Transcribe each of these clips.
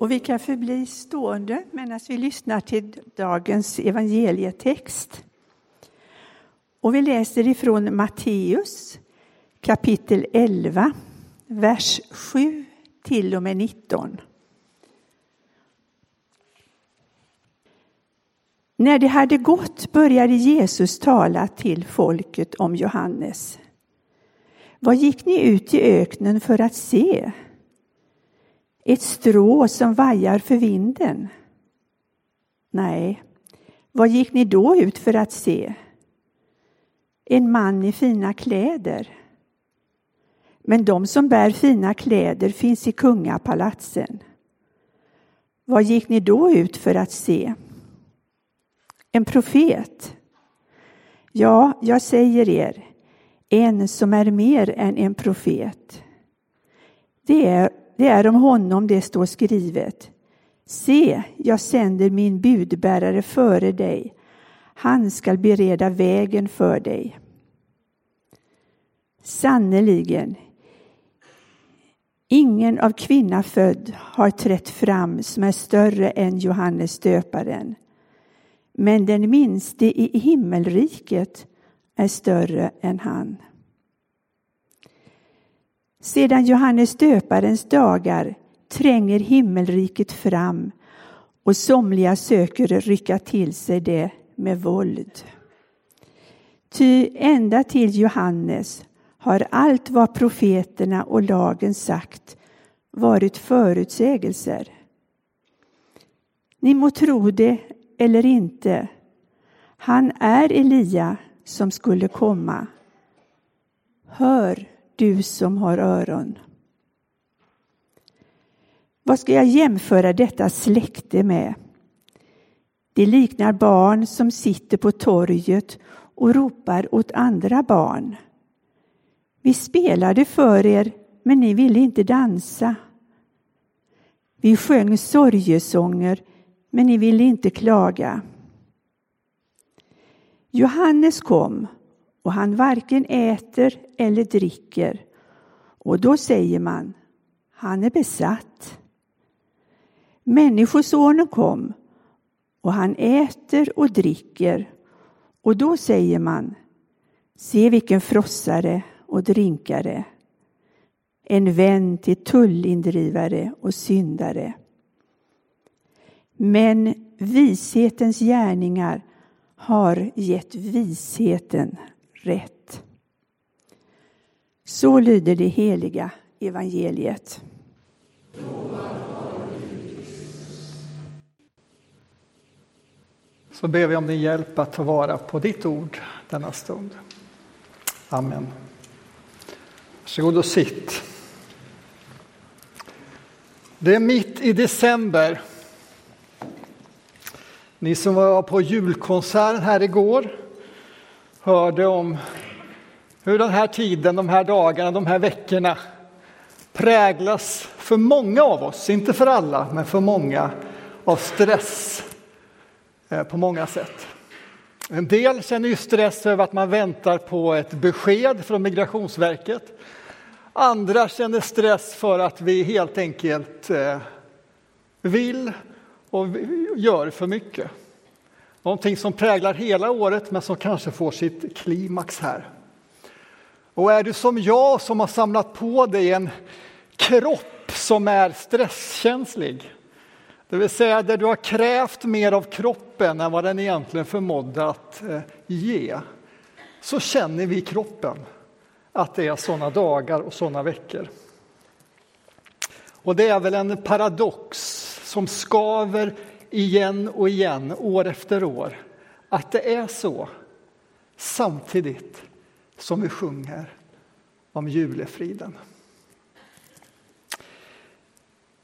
Och vi kan förbli stående medan vi lyssnar till dagens evangelietext. Och vi läser ifrån Matteus kapitel 11, vers 7 till och med 19. När det hade gått började Jesus tala till folket om Johannes. Vad gick ni ut i öknen för att se? Ett strå som vajar för vinden? Nej, vad gick ni då ut för att se? En man i fina kläder? Men de som bär fina kläder finns i kungapalatsen. Vad gick ni då ut för att se? En profet? Ja, jag säger er, en som är mer än en profet. Det är, det är om honom det står skrivet. Se, jag sänder min budbärare före dig. Han skall bereda vägen för dig. Sannerligen, ingen av kvinna född har trätt fram som är större än Johannes döparen. Men den minste i himmelriket är större än han. Sedan Johannes döparens dagar tränger himmelriket fram och somliga söker rycka till sig det med våld. Ty ända till Johannes har allt vad profeterna och lagen sagt varit förutsägelser. Ni må tro det eller inte. Han är Elia som skulle komma. Hör du som har öron. Vad ska jag jämföra detta släkte med? Det liknar barn som sitter på torget och ropar åt andra barn. Vi spelade för er, men ni ville inte dansa. Vi sjöng sorgesånger, men ni ville inte klaga. Johannes kom och han varken äter eller dricker och då säger man han är besatt. Människosonen kom och han äter och dricker och då säger man se vilken frossare och drinkare en vän till tullindrivare och syndare. Men vishetens gärningar har gett visheten rätt. Så lyder det heliga evangeliet. Så ber vi om din hjälp att ta vara på ditt ord denna stund. Amen. Varsågod och sitt. Det är mitt i december ni som var på julkonserten här igår hörde om hur den här tiden, de här dagarna, de här veckorna präglas för många av oss, inte för alla, men för många, av stress eh, på många sätt. En del känner ju stress över att man väntar på ett besked från Migrationsverket. Andra känner stress för att vi helt enkelt eh, vill och gör för mycket. Någonting som präglar hela året men som kanske får sitt klimax här. Och är du som jag som har samlat på dig en kropp som är stresskänslig, det vill säga där du har krävt mer av kroppen än vad den egentligen förmådde att eh, ge, så känner vi i kroppen att det är sådana dagar och sådana veckor. Och det är väl en paradox som skaver igen och igen, år efter år, att det är så samtidigt som vi sjunger om julefriden.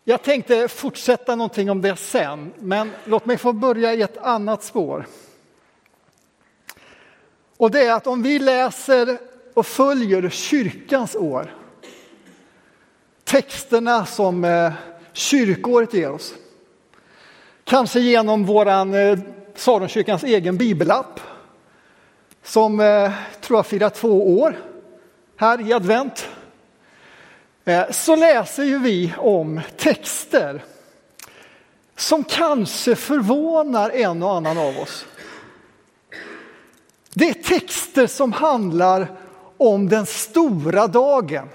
Jag tänkte fortsätta någonting om det sen, men låt mig få börja i ett annat spår. Och det är att om vi läser och följer kyrkans år, texterna som eh, kyrkåret ger oss. Kanske genom våran eh, Saronkyrkans egen bibelapp som eh, tror jag firar två år här i advent. Eh, så läser ju vi om texter som kanske förvånar en och annan av oss. Det är texter som handlar om den stora dagen.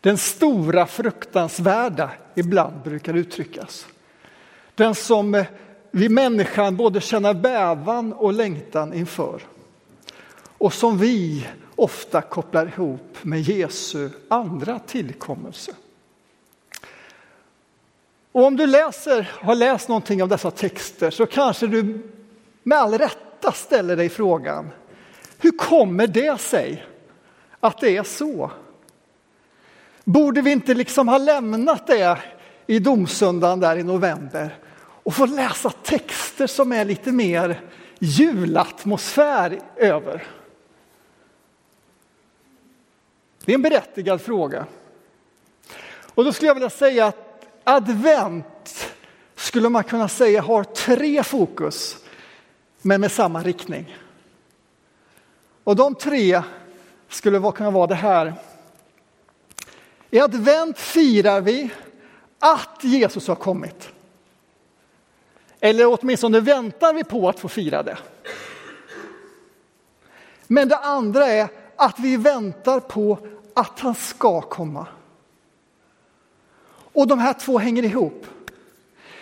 Den stora fruktansvärda, ibland brukar uttryckas. Den som eh, vi människan både känner bävan och längtan inför. Och som vi ofta kopplar ihop med Jesu andra tillkommelse. Och om du läser, har läst någonting av dessa texter så kanske du med all rätta ställer dig frågan hur kommer det sig att det är så? Borde vi inte liksom ha lämnat det i domsöndagen där i november och få läsa texter som är lite mer julatmosfär över? Det är en berättigad fråga. Och då skulle jag vilja säga att advent skulle man kunna säga har tre fokus, men med samma riktning. Och de tre skulle kunna vara det här. I advent firar vi att Jesus har kommit. Eller åtminstone väntar vi på att få fira det. Men det andra är att vi väntar på att han ska komma. Och de här två hänger ihop.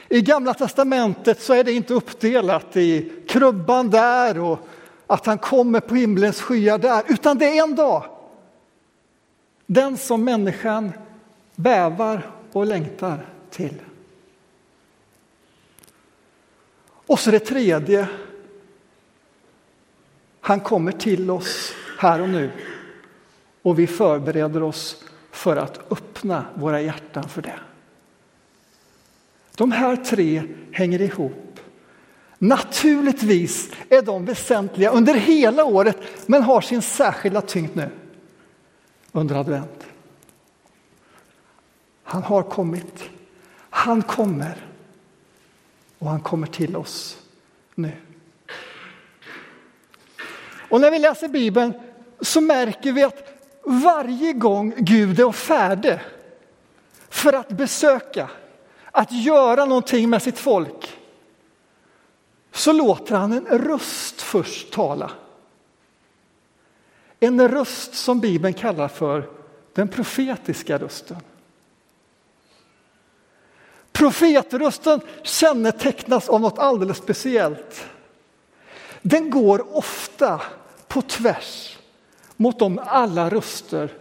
I Gamla testamentet så är det inte uppdelat i krubban där och att han kommer på himlens skyar där, utan det är en dag. Den som människan bävar och längtar till. Och så det tredje. Han kommer till oss här och nu och vi förbereder oss för att öppna våra hjärtan för det. De här tre hänger ihop. Naturligtvis är de väsentliga under hela året men har sin särskilda tyngd nu under advent. Han har kommit, han kommer och han kommer till oss nu. Och när vi läser Bibeln så märker vi att varje gång Gud är färdig för att besöka, att göra någonting med sitt folk så låter han en röst först tala. En röst som Bibeln kallar för den profetiska rösten. Profetrösten kännetecknas av något alldeles speciellt. Den går ofta på tvärs mot de alla röster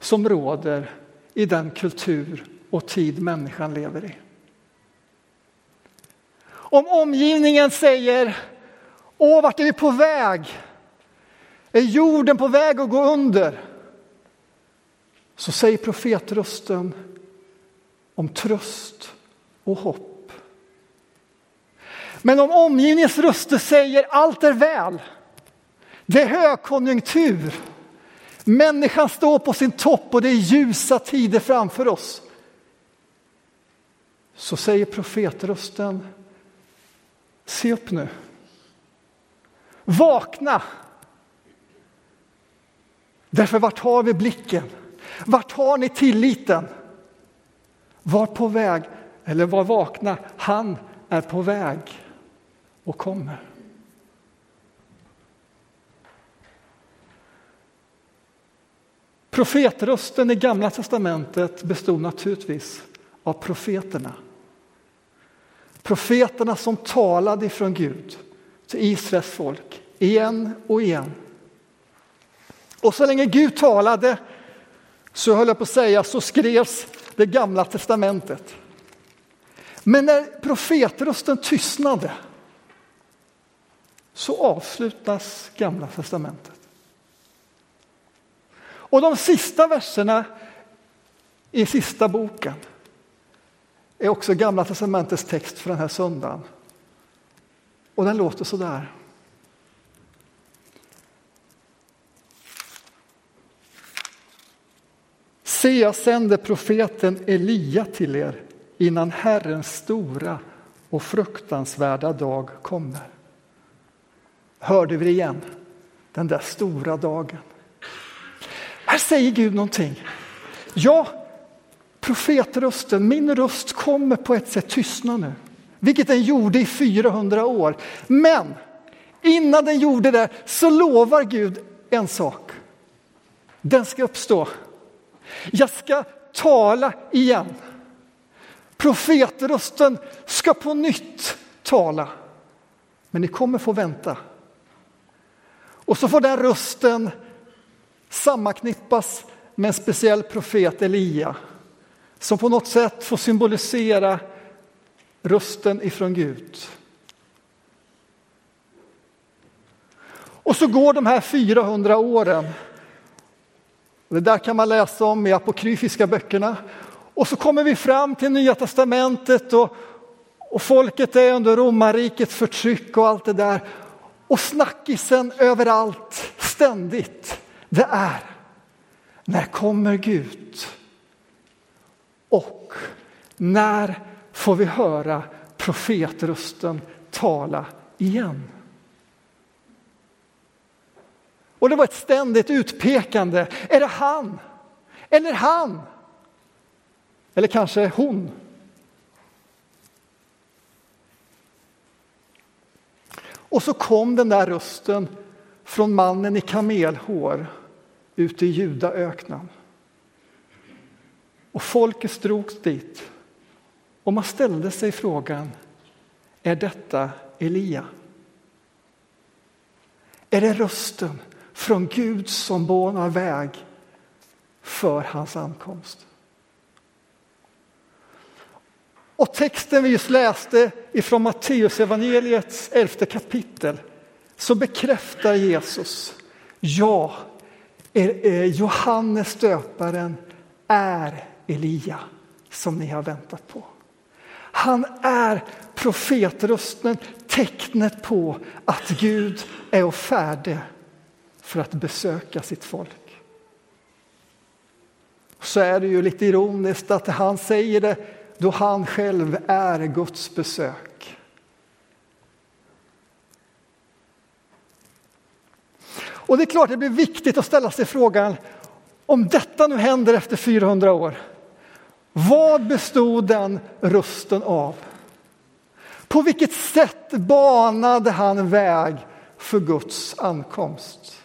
som råder i den kultur och tid människan lever i. Om omgivningen säger Åh, vart är vi på väg? Är jorden på väg att gå under? Så säger profetrösten om tröst och hopp. Men om omgivningens röster säger allt är väl, det är högkonjunktur, människan står på sin topp och det är ljusa tider framför oss. Så säger profetrösten, se upp nu. Vakna! Därför vart har vi blicken? Vart har ni tilliten? Var på väg, eller var vakna, han är på väg och kommer. Profetrösten i Gamla testamentet bestod naturligtvis av profeterna. Profeterna som talade ifrån Gud till Israels folk igen och igen. Och så länge Gud talade så höll jag på att säga så skrevs det gamla testamentet. Men när profetrösten tystnade så avslutas gamla testamentet. Och de sista verserna i sista boken är också Gamla testamentets text för den här söndagen. Och den låter så där. Se, jag sänder profeten Elia till er innan Herrens stora och fruktansvärda dag kommer. Hörde vi det igen? Den där stora dagen. Här säger Gud någonting. Ja, profetrösten, min röst kommer på ett sätt tystna nu. vilket den gjorde i 400 år. Men innan den gjorde det så lovar Gud en sak. Den ska uppstå. Jag ska tala igen. Profetrösten ska på nytt tala. Men ni kommer få vänta. Och så får den rösten sammanknippas med en speciell profet Elia som på något sätt får symbolisera rösten ifrån Gud. Och så går de här 400 åren. Det där kan man läsa om i apokryfiska böckerna. Och så kommer vi fram till Nya testamentet och, och folket är under romarrikets förtryck och allt det där. Och snackisen överallt, ständigt, det är när kommer Gud? Och när får vi höra profetrösten tala igen? Och det var ett ständigt utpekande. Är det han? Eller han? Eller kanske hon? Och så kom den där rösten från mannen i kamelhår ute i Judaöknen. Och folket drogs dit och man ställde sig frågan, är detta Elia? Är det rösten från Gud som banar väg för hans ankomst? Och texten vi just läste ifrån Matteusevangeliets elfte kapitel så bekräftar Jesus, ja, eh, Johannes döparen är Elia som ni har väntat på. Han är profetrösten, tecknet på att Gud är färdig för att besöka sitt folk. Så är det ju lite ironiskt att han säger det då han själv är Guds besök. Och det är klart det blir viktigt att ställa sig frågan om detta nu händer efter 400 år. Vad bestod den rösten av? På vilket sätt banade han väg för Guds ankomst?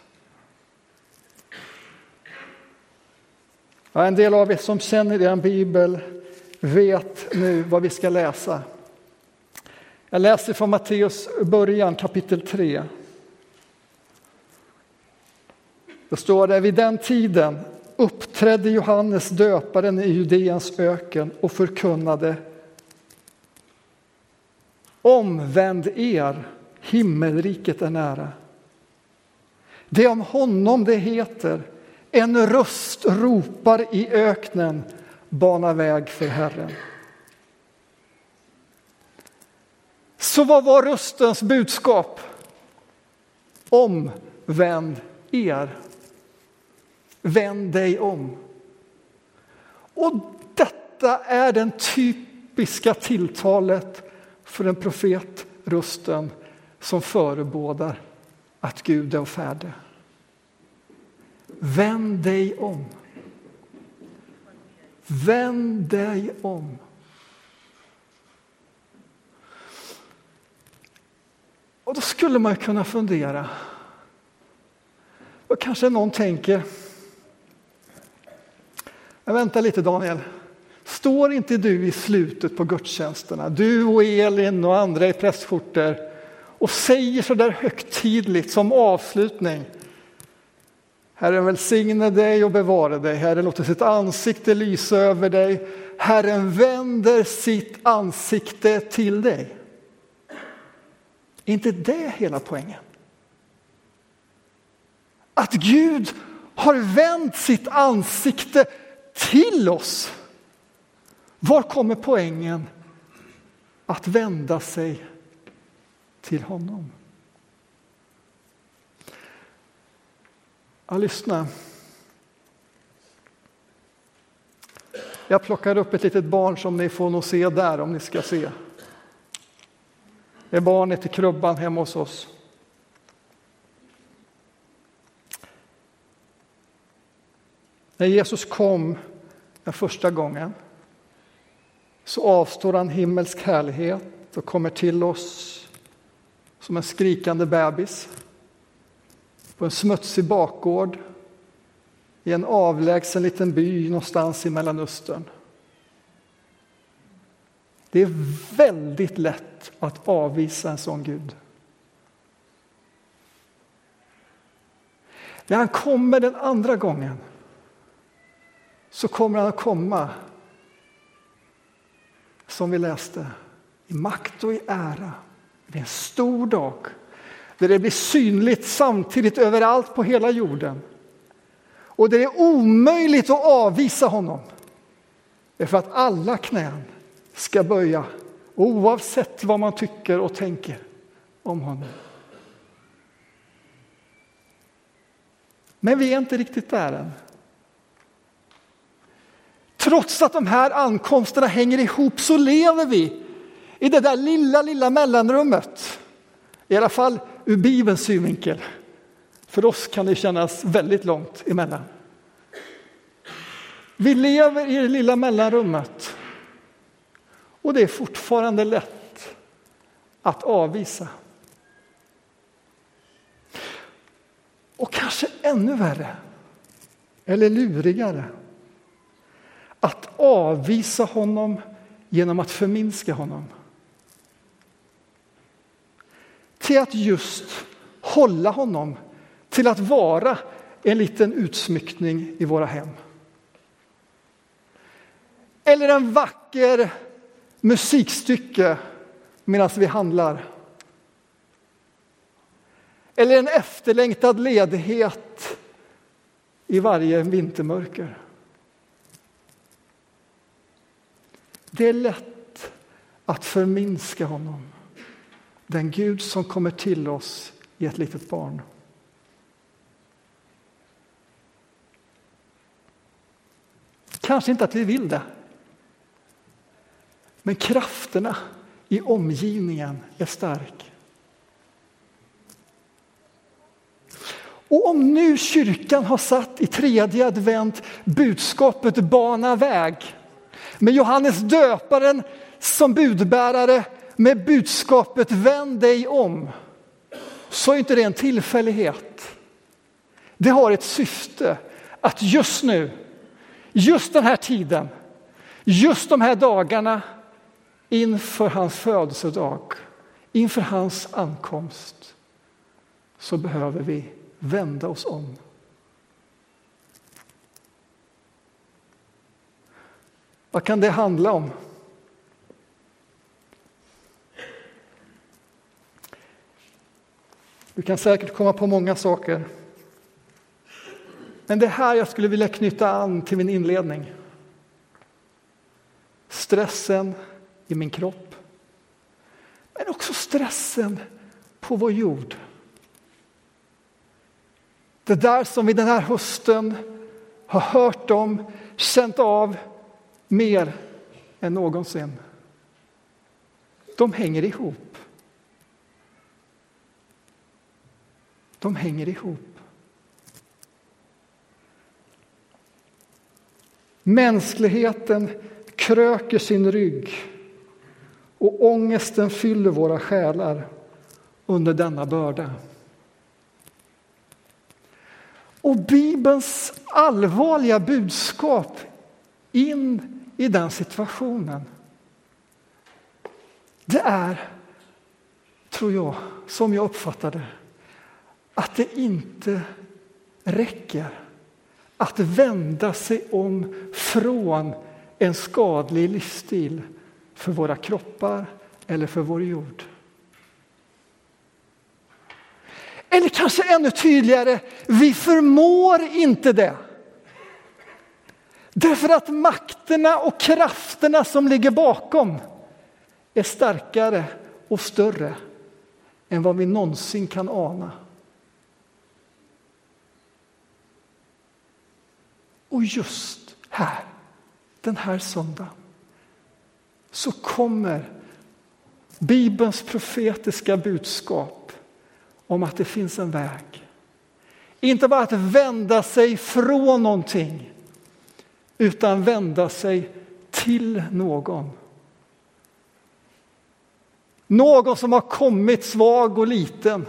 Ja, en del av er som känner er bibel vet nu vad vi ska läsa. Jag läser från Matteus början, kapitel 3. Då står det vid den tiden uppträdde Johannes döparen i Judeens öken och förkunnade Omvänd er, himmelriket är nära. Det är om honom det heter en röst ropar i öknen bana väg för Herren. Så vad var röstens budskap? Omvänd er. Vänd dig om. Och detta är den typiska tilltalet för en profetrösten som förebådar att Gud är färdig. Vänd dig om. Vänd dig om. Och då skulle man kunna fundera. Och kanske någon tänker. Men vänta lite Daniel. Står inte du i slutet på gudstjänsterna, du och Elin och andra i prästskjortor och säger så där högtidligt som avslutning Herren välsigne dig och bevara dig. Herren låter sitt ansikte lysa över dig. Herren vänder sitt ansikte till dig. Är inte det hela poängen? Att Gud har vänt sitt ansikte till oss. Var kommer poängen att vända sig till honom? Ja, lyssna. Jag plockar upp ett litet barn som ni får nog se där om ni ska se. Det är barnet i krubban hemma hos oss. När Jesus kom den första gången så avstår han himmelsk härlighet och kommer till oss som en skrikande bebis på en smutsig bakgård i en avlägsen liten by någonstans i Mellanöstern. Det är väldigt lätt att avvisa en sån Gud. När han kommer den andra gången så kommer han att komma, som vi läste, i makt och i ära. Det är en stor dag där det blir synligt samtidigt överallt på hela jorden. Och det är omöjligt att avvisa honom. Därför att alla knän ska böja oavsett vad man tycker och tänker om honom. Men vi är inte riktigt där än. Trots att de här ankomsterna hänger ihop så lever vi i det där lilla, lilla mellanrummet. I alla fall ur Bibelns synvinkel. För oss kan det kännas väldigt långt emellan. Vi lever i det lilla mellanrummet och det är fortfarande lätt att avvisa. Och kanske ännu värre, eller lurigare, att avvisa honom genom att förminska honom. Till att just hålla honom till att vara en liten utsmyckning i våra hem. Eller en vacker musikstycke medan vi handlar. Eller en efterlängtad ledighet i varje vintermörker. Det är lätt att förminska honom, den Gud som kommer till oss i ett litet barn. Kanske inte att vi vill det. Men krafterna i omgivningen är stark. Och om nu kyrkan har satt i tredje advent budskapet bana väg med Johannes döparen som budbärare med budskapet vänd dig om så är inte det en tillfällighet. Det har ett syfte att just nu, just den här tiden, just de här dagarna inför hans födelsedag, inför hans ankomst så behöver vi vända oss om. Vad kan det handla om? Du kan säkert komma på många saker. Men det är här jag skulle vilja knyta an till min inledning. Stressen i min kropp. Men också stressen på vår jord. Det där som vi den här hösten har hört om, känt av mer än någonsin. De hänger ihop. De hänger ihop. Mänskligheten kröker sin rygg och ångesten fyller våra själar under denna börda. Och Bibelns allvarliga budskap in i den situationen det är, tror jag, som jag uppfattar det, att det inte räcker att vända sig om från en skadlig livsstil för våra kroppar eller för vår jord. Eller kanske ännu tydligare, vi förmår inte det. Därför att makterna och krafterna som ligger bakom är starkare och större än vad vi någonsin kan ana. Och just här, den här söndagen, så kommer Bibelns profetiska budskap om att det finns en väg. Inte bara att vända sig från någonting, utan vända sig till någon. Någon som har kommit svag och liten.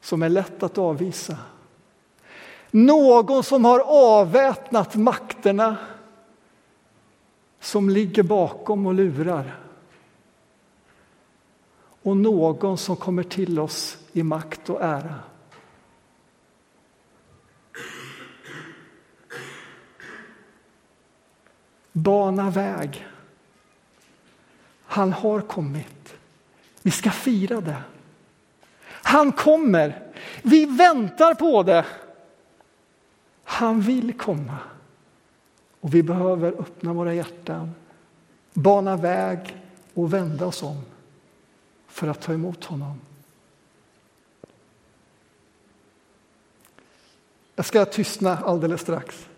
Som är lätt att avvisa. Någon som har avväpnat makterna som ligger bakom och lurar. Och någon som kommer till oss i makt och ära. Bana väg. Han har kommit. Vi ska fira det. Han kommer. Vi väntar på det. Han vill komma. Och vi behöver öppna våra hjärtan, bana väg och vända oss om för att ta emot honom. Jag ska tystna alldeles strax.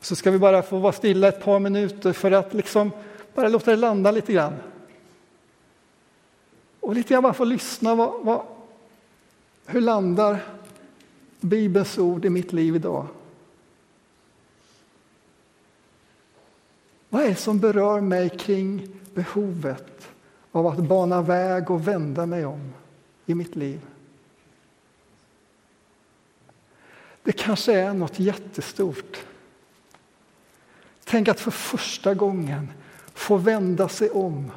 Så ska vi bara få vara stilla ett par minuter för att liksom bara låta det landa lite grann. Och lite grann bara få lyssna. Vad, vad, hur landar Bibelns ord i mitt liv idag? Vad är det som berör mig kring behovet av att bana väg och vända mig om i mitt liv? Det kanske är något jättestort. Tänk att för första gången få vända sig om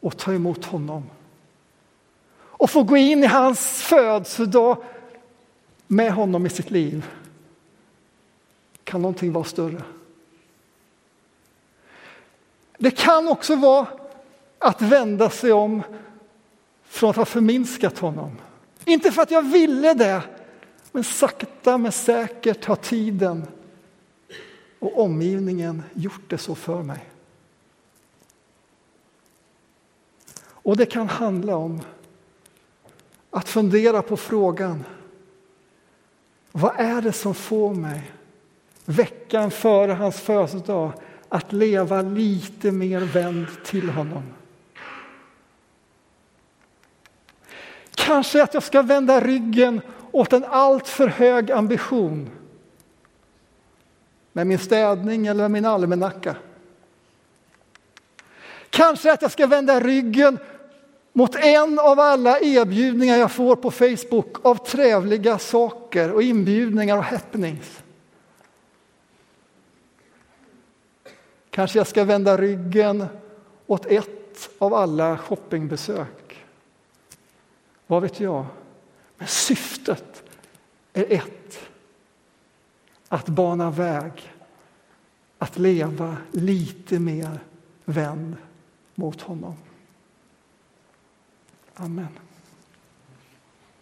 och ta emot honom. Och få gå in i hans födelsedag med honom i sitt liv. Kan någonting vara större? Det kan också vara att vända sig om från att ha förminskat honom. Inte för att jag ville det, men sakta men säkert har tiden och omgivningen gjort det så för mig. Och det kan handla om att fundera på frågan vad är det som får mig veckan före hans födelsedag att leva lite mer vänd till honom? Kanske att jag ska vända ryggen åt en alltför hög ambition med min städning eller min almanacka. Kanske att jag ska vända ryggen mot en av alla erbjudningar jag får på Facebook av trevliga saker och inbjudningar och happenings. Kanske jag ska vända ryggen åt ett av alla shoppingbesök. Vad vet jag? Men syftet är ett. Att bana väg, att leva lite mer vänd mot honom. Amen.